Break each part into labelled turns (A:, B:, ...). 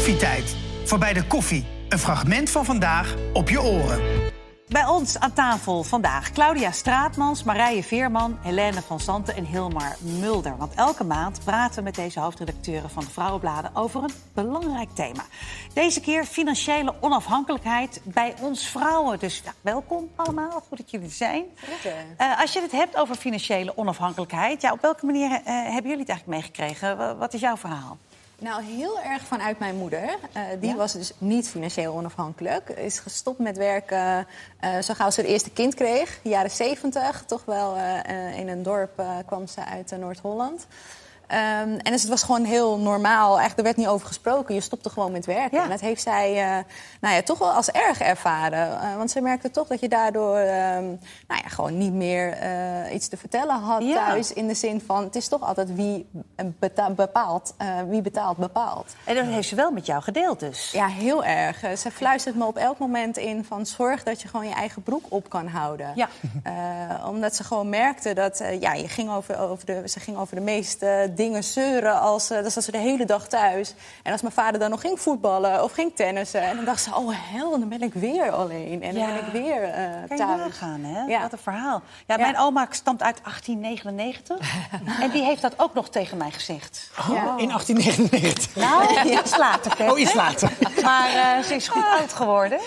A: Koffietijd. Voorbij de koffie. Een fragment van vandaag op je oren.
B: Bij ons aan tafel vandaag Claudia Straatmans, Marije Veerman, Helene van Santen en Hilmar Mulder. Want elke maand praten we met deze hoofdredacteuren van de Vrouwenbladen over een belangrijk thema. Deze keer financiële onafhankelijkheid bij ons vrouwen. Dus nou, welkom allemaal, goed dat jullie er zijn. Uh, als je het hebt over financiële onafhankelijkheid, ja, op welke manier uh, hebben jullie het eigenlijk meegekregen? Wat is jouw verhaal?
C: Nou, heel erg vanuit mijn moeder. Uh, die ja? was dus niet financieel onafhankelijk. Is gestopt met werken uh, zo gauw ze het eerste kind kreeg. Jaren zeventig, toch wel uh, in een dorp kwam ze uit Noord-Holland. Um, en dus het was gewoon heel normaal. Eigenlijk, er werd niet over gesproken. Je stopte gewoon met werken. Ja. En dat heeft zij uh, nou ja, toch wel als erg ervaren. Uh, want ze merkte toch dat je daardoor uh, nou ja, gewoon niet meer eh, iets te vertellen had ja. thuis. In de zin van, het is toch altijd wie bepaalt. wie betaalt, bepaalt.
B: En dat heeft ze wel met jou gedeeld dus?
C: Ja, heel erg. ze fluistert me op elk moment in van... zorg dat je gewoon je eigen broek op kan houden. Ja. omdat ze gewoon merkte dat... ja, je ging over, over de, ze ging over de meeste dingen zeuren als... Uh, dan zat ze de hele dag thuis. En als mijn vader dan nog ging voetballen of ging tennissen... en dan dacht ze, oh hel, dan ben ik weer alleen. En dan ja. ben ik weer uh,
B: kan
C: thuis.
B: je nagaan, hè? Ja. Wat een verhaal. Ja, mijn oma stamt uit 1899. en die heeft dat ook nog tegen mij gezegd.
A: Oh, in 1899?
B: Nou, iets later. Hè?
A: Oh, iets later.
B: maar uh, ze is goed oud geworden.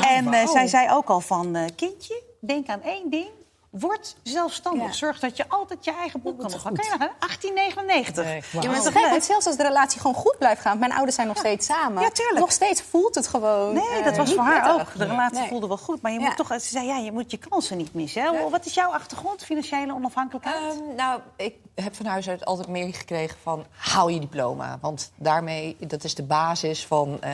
B: en wow. zij zei ook al van, kindje, denk aan één ding Word zelfstandig. Ja. Zorg dat je altijd je eigen boek kan opgaan. Kan je nog, 1899. Nee,
C: wow. Ja, maar het zelfs als de relatie gewoon goed blijft gaan. Mijn ouders zijn nog ja. steeds samen.
B: Ja, tuurlijk.
C: Nog steeds voelt het gewoon.
B: Nee, dat was uh, voor haar ook. De relatie nee. voelde wel goed. Maar je moet toch, ze zei, ja, je moet je kansen niet missen. Hè? Wat is jouw achtergrond, financiële onafhankelijkheid?
D: Um, nou, ik heb van huis uit altijd meer gekregen van haal je diploma. Want daarmee, dat is de basis van uh,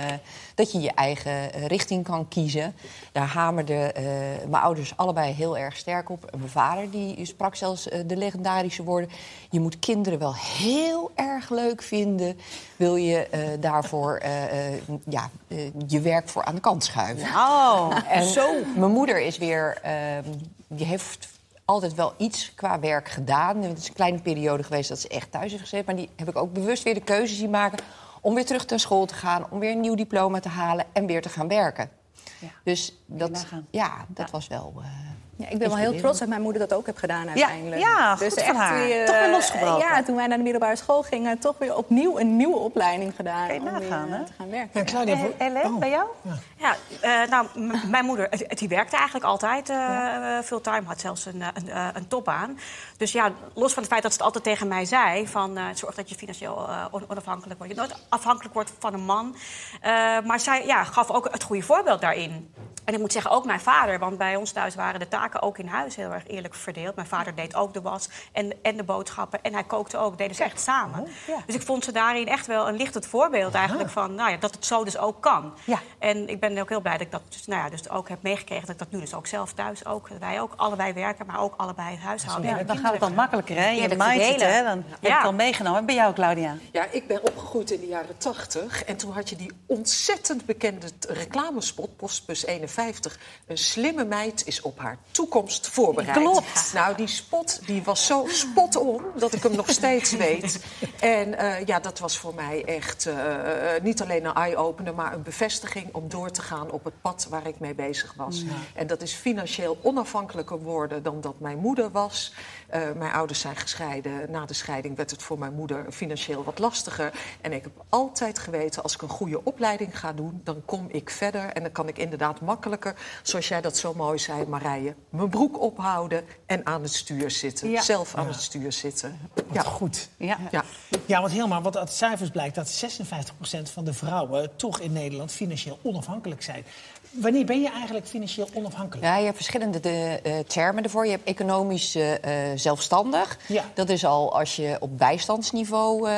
D: dat je je eigen richting kan kiezen. Daar hamerden uh, mijn ouders allebei heel erg sterk op. Mijn vader die sprak zelfs uh, de legendarische woorden... je moet kinderen wel heel erg leuk vinden... wil je daarvoor ja, je werk voor aan de kant schuiven.
B: Oh,
D: en zo. Mijn moeder is weer... die heeft altijd wel iets qua werk gedaan. Het is een kleine periode geweest dat ze echt thuis heeft gezeten. Maar die heb ik ook bewust weer de keuze zien maken... om weer terug naar school te gaan, om weer een nieuw diploma te halen... en weer te gaan werken. Ja. Dus dat, ja, dat ja. was wel... Uh,
C: ja, ik ben wel heel trots dat mijn moeder dat ook heeft gedaan uiteindelijk.
B: Ja, ja dus echt haar. Weer, toch weer losgebroken.
C: Ja, toen wij naar de middelbare school gingen, toch weer opnieuw een nieuwe opleiding gedaan.
B: Kan je nagaan,
C: om
B: hè?
C: te gaan werken.
A: Ja, Claudia, voor...
B: Ellen, oh. bij jou?
E: Ja, ja uh, nou, mijn moeder, die werkte eigenlijk altijd uh, ja. fulltime, had zelfs een, een, uh, een topbaan. Dus ja, los van het feit dat ze het altijd tegen mij zei, van zorg dat je financieel onafhankelijk wordt. Je nooit afhankelijk wordt van een man. maar zij ja, gaf ook het goede voorbeeld daarin. En ik moet zeggen, ook mijn vader, want bij ons thuis waren de taken ook in huis heel erg eerlijk verdeeld. Mijn vader deed ook de was en, en de boodschappen en hij kookte ook, deden ze echt samen. Oh, ja. Dus ik vond ze daarin echt wel een lichtend voorbeeld eigenlijk van nou ja, dat het zo dus ook kan. Ja. En ik ben ook heel blij dat ik dat dus, nou ja, dus ook heb meegekregen, dat ik dat nu dus ook zelf thuis ook, wij ook allebei werken, maar ook allebei het huishouden.
B: Ja, dan gaat het dan makkelijker, hè? Je mindset, hè? Dan heb je het al meegenomen. En bij jou, Claudia?
F: Ja, ik ben opgegroeid in de jaren 80 en toen had je die ontzettend bekende reclamespot, Postbus 51. Een slimme meid is op haar toekomst voorbereid.
B: Klopt.
F: Nou, die spot die was zo spot on dat ik hem nog steeds weet. En uh, ja, dat was voor mij echt uh, niet alleen een eye-opener, maar een bevestiging om door te gaan op het pad waar ik mee bezig was. Ja. En dat is financieel onafhankelijker worden dan dat mijn moeder was. Uh, mijn ouders zijn gescheiden. Na de scheiding werd het voor mijn moeder financieel wat lastiger. En ik heb altijd geweten, als ik een goede opleiding ga doen, dan kom ik verder. En dan kan ik inderdaad makkelijker, zoals jij dat zo mooi zei, Marije, mijn broek ophouden en aan het stuur zitten. Ja. Zelf aan ja. het stuur zitten.
A: Ja, goed. Ja, ja. ja want helemaal, wat uit cijfers blijkt dat 56% van de vrouwen toch in Nederland financieel onafhankelijk zijn. Wanneer ben je eigenlijk financieel onafhankelijk?
D: Ja, je hebt verschillende de, uh, termen ervoor. Je hebt economisch uh, zelfstandig. Ja. Dat is al als je op bijstandsniveau uh,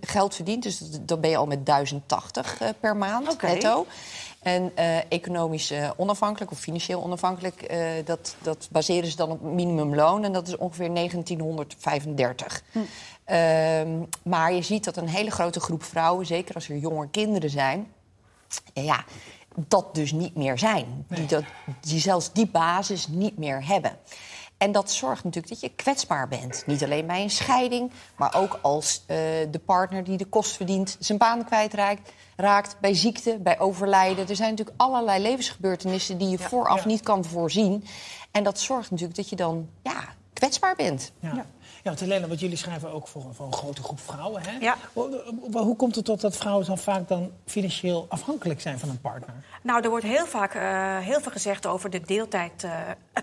D: geld verdient. Dus dan ben je al met 1080 per maand okay. netto. En economisch onafhankelijk of financieel onafhankelijk, dat, dat baseren ze dan op minimumloon. En dat is ongeveer 1935. Hm. Um, maar je ziet dat een hele grote groep vrouwen, zeker als er jonge kinderen zijn, ja, dat dus niet meer zijn. Die, dat, die zelfs die basis niet meer hebben. En dat zorgt natuurlijk dat je kwetsbaar bent. Niet alleen bij een scheiding, maar ook als uh, de partner die de kost verdient zijn baan kwijtraakt. Raakt bij ziekte, bij overlijden. Er zijn natuurlijk allerlei levensgebeurtenissen die je ja, vooraf ja. niet kan voorzien. En dat zorgt natuurlijk dat je dan ja, kwetsbaar bent.
A: Ja. Ja, want wat jullie schrijven ook voor, voor een grote groep vrouwen. Hè? Ja. Hoe, hoe, komt het tot dat vrouwen dan vaak dan financieel afhankelijk zijn van een partner?
E: Nou, er wordt heel vaak uh, heel veel gezegd over de deeltijd uh,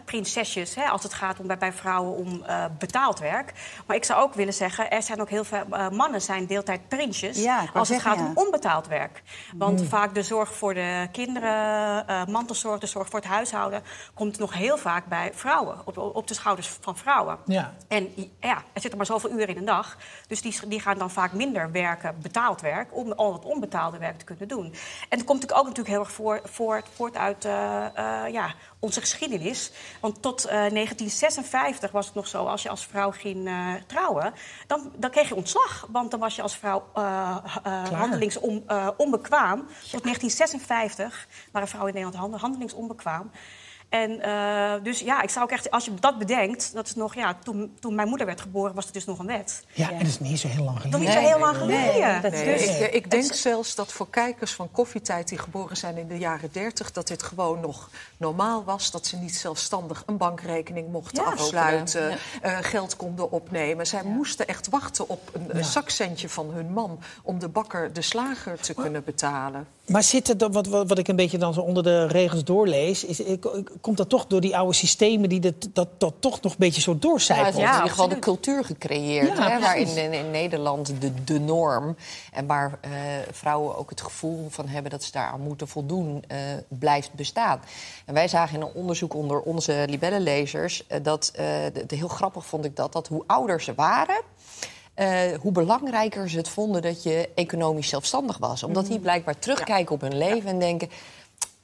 E: prinsesjes. Hè, als het gaat om, bij, bij vrouwen om uh, betaald werk. Maar ik zou ook willen zeggen, er zijn ook heel veel mannen zijn deeltijd prinsjes.
B: Ja,
E: als het
B: zeggen,
E: gaat
B: ja.
E: om onbetaald werk. Want mm. vaak de zorg voor de kinderen, mantelzorg, de zorg voor het huishouden... komt nog heel vaak bij vrouwen, op, op de schouders van vrouwen.
A: Ja.
E: En ja, er zitten maar zoveel uren in een dag. Dus die, die gaan dan vaak minder werken, betaald werk, om al het onbetaalde werk te kunnen doen. En dat komt natuurlijk ook natuurlijk heel erg voor, voor, voort uit uh, uh, ja, onze geschiedenis. Want tot uh, 1956 was het nog zo, als je als vrouw ging trouwen, dan, dan kreeg je ontslag. Want dan was je als vrouw handelingsonbekwaam. Tot 1956 waren vrouwen in Nederland handelingsonbekwaam. En uh, dus ja, ik zou ook echt, als je dat bedenkt, dat is nog, ja, toen, toen mijn moeder werd geboren, was het dus nog een wet.
A: Ja, en dat is niet zo heel lang geleden.
E: Dat is niet zo heel lang geleden.
F: Nee, nee. Dus, ik, ik, denk zelfs dat voor kijkers van koffietijd die geboren zijn in de jaren 30, dat dit gewoon nog normaal was. Dat ze niet zelfstandig een bankrekening mochten ja, afsluiten, ja. uh, geld konden opnemen. Zij moesten echt wachten op een, een zakcentje van hun man om de bakker, de slager te kunnen betalen.
A: Maar zit het, wat, wat, wat ik een beetje dan zo onder de regels doorlees, is, komt dat toch door die oude systemen die dat, dat, dat toch nog een beetje zo doorcijpelt?
D: Ja, het is in ieder geval de cultuur gecreëerd, ja, hè, waarin in, in, Nederland de, de norm en waar uh, vrouwen ook het gevoel van hebben dat ze daaraan moeten voldoen, uh, blijft bestaan. En wij zagen in een onderzoek onder onze libellenlezers uh, dat, de, de, heel grappig vond ik dat, dat hoe ouder ze waren. Uh, hoe belangrijker ze het vonden dat je economisch zelfstandig was. Omdat die blijkbaar terugkijken op hun leven en denken...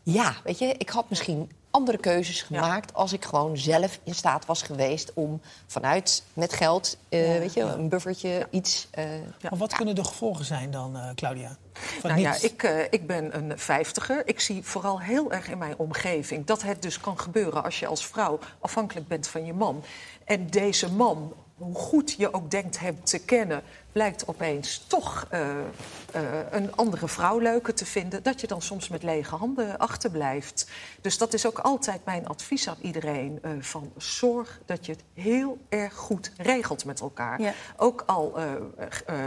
D: ja, weet je, ik had misschien andere keuzes gemaakt... Ja. als ik gewoon zelf in staat was geweest om vanuit met geld... Uh, ja. weet je, een buffertje, iets... Uh,
A: maar wat kunnen de gevolgen zijn dan, Claudia?
F: Van nou ja, ik, ik ben een vijftiger. Ik zie vooral heel erg in mijn omgeving... dat het dus kan gebeuren als je als vrouw afhankelijk bent van je man. En deze man hoe goed je ook denkt hem te kennen, blijkt opeens toch uh, uh, een andere vrouw leuker te vinden, dat je dan soms met lege handen achterblijft. Dus dat is ook altijd mijn advies aan iedereen: uh, van zorg dat je het heel erg goed regelt met elkaar. Ja. Ook al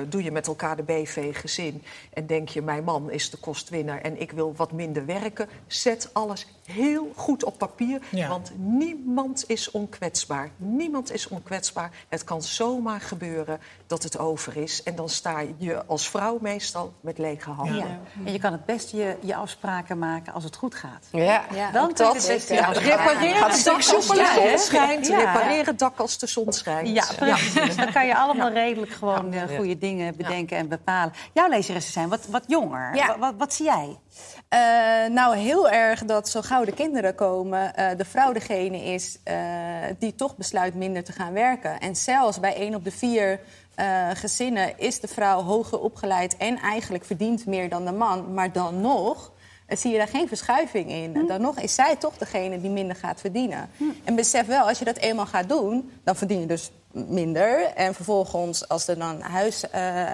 F: doe je met elkaar de BV-gezin en denk je: mijn man is de kostwinner en ik wil wat minder werken, zet alles heel goed op papier, ja. want niemand is onkwetsbaar. Niemand is onkwetsbaar. Het kan zomaar gebeuren dat het over is. En dan sta je als vrouw meestal met lege handen.
B: Ja. En je kan het best je, je afspraken maken als het goed gaat.
D: Ja,
B: ja. dan
F: dat. Het best ja. Repareren het dak als de zon schijnt. Repareren het dak als de zon schijnt.
B: Ja, precies. Dan kan je allemaal redelijk gewoon uh, goede dingen bedenken en bepalen. Jouw lezeressen zijn wat, wat jonger. Wat, wat, wat zie jij?
C: Uh, nou, heel erg dat zo gauw de kinderen komen, uh, de vrouw degene is uh, die toch besluit minder te gaan werken. En zelfs bij één op de vier gezinnen is de vrouw hoger opgeleid en eigenlijk verdient meer dan de man. Maar dan nog zie je daar geen verschuiving in. Hm. Dan nog is zij toch degene die minder gaat verdienen. Hm. En besef wel, als je dat eenmaal gaat doen, dan verdien je dus minder. En vervolgens, als er dan huis,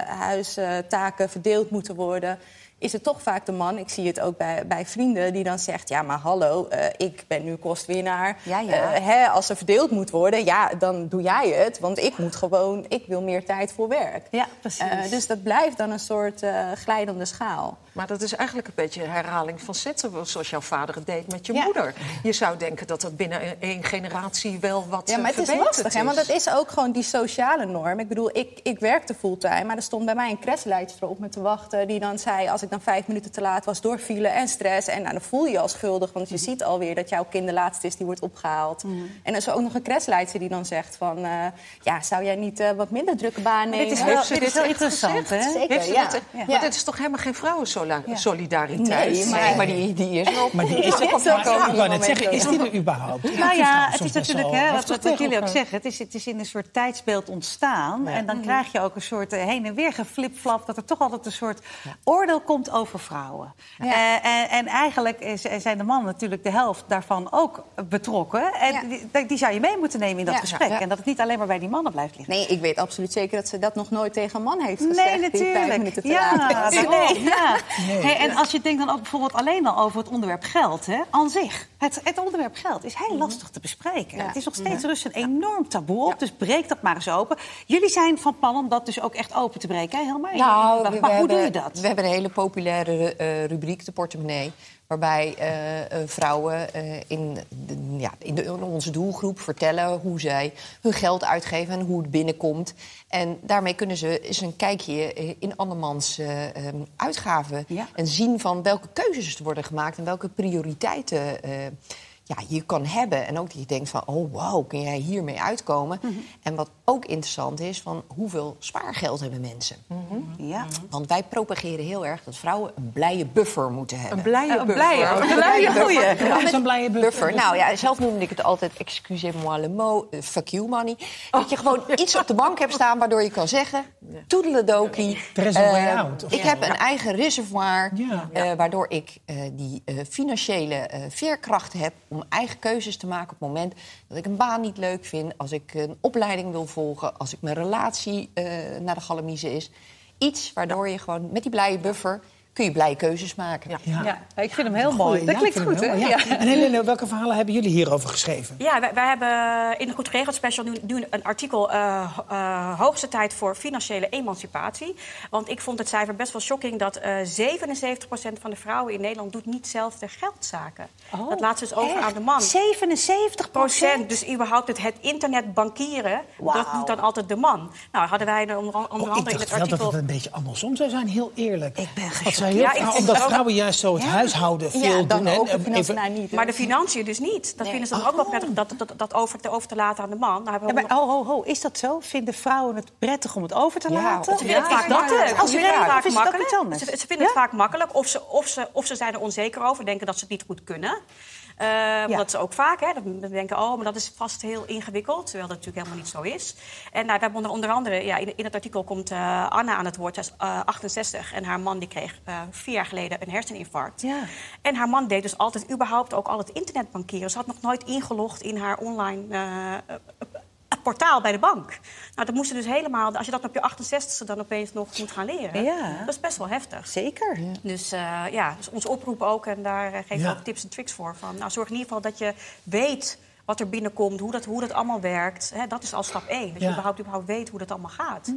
C: huistaken verdeeld moeten worden is het toch vaak de man, ik zie het ook bij, bij vrienden, die dan zegt: Ja, maar hallo, uh, ik ben nu kostwinnaar.
B: Ja, ja.
C: Uh, hè, als er verdeeld moet worden, ja, dan doe jij het. Want ik moet gewoon, ik wil meer tijd voor werk.
B: Ja, precies.
C: Uh, dus dat blijft dan een soort glijdende schaal.
F: Maar dat is eigenlijk een beetje een herhaling van zetten, zoals jouw vader het deed met je ja. moeder. Je zou denken dat dat binnen één generatie wel wat
C: Ja, maar het is lastig,
F: is.
C: Hè, want dat is ook gewoon die sociale norm. Ik bedoel, ik, ik werkte fulltime, maar er stond bij mij een crashleidster op me te wachten... die dan zei, als ik dan vijf minuten te laat was door file en stress... en nou, dan voel je je al schuldig, want je mm. ziet alweer dat jouw kind de laatste is... die wordt opgehaald. Mm. En er is ook nog een crashleidster die dan zegt van... Uh, ja, zou jij niet uh, wat minder drukke baan nemen?
B: Dit is wel, dit is wel interessant, hè?
C: Zeker, ja.
F: Het, ja. Maar dit is toch helemaal geen vrouwensolidariteit?
D: Nee, maar, nee, maar die, die is wel...
A: Maar die is er ook ja, Ik wou net zeggen, is die er überhaupt?
B: Nou ja, het is natuurlijk, hè, wat, wat jullie ook zeggen... Het is, het is in een soort tijdsbeeld ontstaan. En dan krijg je ook een soort heen en weer geflipflap... dat er toch altijd een soort oordeel komt over vrouwen. Ja. en, en, eigenlijk is, zijn de mannen natuurlijk de helft daarvan ook betrokken. En die, die, zou je mee moeten nemen in dat gesprek. En dat het niet alleen maar bij die mannen blijft liggen.
C: Nee, ik weet absoluut zeker dat ze dat nog nooit tegen een man heeft gezegd. Nee, natuurlijk. ja,
B: nee, ja. Hey, en als je denkt dan ook bijvoorbeeld alleen al over het onderwerp geld, hè, aan zich. Het, het onderwerp geld is heel mhm. lastig te bespreken. Het is nog steeds rust een enorm taboe op, dus breek dat maar eens open. Jullie zijn van plan om dat dus ook echt open te breken, hè? helemaal.
D: Nou, maar, hoe hebben, doe je dat? We hebben een hele populaire uh, rubriek, de portemonnee. Waarbij uh, vrouwen uh, in, de, ja, in, de, in, onze doelgroep vertellen hoe zij hun geld uitgeven en hoe het binnenkomt. En daarmee kunnen ze eens een kijkje in andermans uh, uitgaven. Ja. En zien van welke keuzes er worden gemaakt en welke prioriteiten ja, je kan hebben. En ook dat je denkt van, oh wow, kun jij hiermee uitkomen? Mhm. En wat ook interessant is, van hoeveel spaargeld hebben mensen? Mhm. ja. Want wij propageren heel erg dat vrouwen een blije buffer moeten hebben.
B: Een blije buffer? Een blije, een blije buffer.
A: Ja, een blije
D: buffer. Nou ja, zelf noemde ik het altijd, excusez-moi le mot, uh, fuck you money. Dat je gewoon iets op de bank hebt staan waardoor je kan zeggen, toedeledokie.
A: Er is een uh, way out.
D: Ik heb een eigen reservoir, uh, waardoor ik die financiële veerkracht heb... om eigen keuzes te maken op het moment dat ik een baan niet leuk vind, als ik een opleiding wil volgen, als ik mijn relatie uh, naar de galamiezen is. Iets waardoor je gewoon met die blije buffer kun je blije keuzes maken.
B: Ja, ja. ik vind hem heel mooi. Dat klinkt goed, hè?
A: En Helene, welke verhalen hebben jullie hierover geschreven?
E: Ja, wij, wij hebben in de Goed Geregeld Special nu, een artikel... Uh, uh, hoogste tijd voor financiële emancipatie. Want ik vond het cijfer best wel shocking... dat uh, 77% van de vrouwen in Nederland doet niet zelf de geldzaken. Oh, dat laat ze dus over aan de man.
B: 77
E: procent? Dus überhaupt het, het internet bankieren, dat doet dan altijd de man. Nou, hadden wij onder, onder
A: oh,
E: andere
A: in
E: het artikel...
A: dat het een beetje andersom zou zijn, heel eerlijk.
B: Ik ben
A: ja, ik, omdat vrouwen juist zo het huishouden veel ja, doen.
C: Ook en, even... niet,
E: maar de financiën dus niet. Dat vinden ze dan ook wel prettig, dat, dat, dat over, te, over te laten aan de man.
B: Nou, ja, maar, ho, ho, ho, is dat zo? Vinden vrouwen het prettig om het over te laten?
E: Ze vinden het vaak makkelijk. Als ze vaak makkelijk. Ze, ze vinden het vaak makkelijk. Of ze, of, ze, of ze zijn er onzeker over, denken dat ze het niet goed kunnen. Uh, ja. Dat is ook vaak, hè, dat denken, oh, maar dat is vast heel ingewikkeld. Terwijl dat natuurlijk helemaal niet zo is. En nou, we hebben onder, onder andere, ja, in, in, het artikel komt uh, Anna aan het woord. Zij is uh, 68 en haar man die kreeg eh, vier jaar geleden een herseninfarct. Ja. En haar man deed dus altijd überhaupt ook al het internetbankieren. Ze had nog nooit ingelogd in haar online portaal bij de bank. Nou, dat moest dus helemaal... Als je dat op je 68e dan opeens nog moet gaan leren... Ja. dat is best wel heftig.
B: Zeker.
E: Dus uh, ja, dus ons oproep ook, en daar geef ik ook tips en tricks voor. Van, nou, zorg in ieder geval dat je weet wat er binnenkomt, hoe dat, hoe dat allemaal werkt. Hè, dat is al stap één. Dat je überhaupt, überhaupt weet hoe dat allemaal gaat. Hm.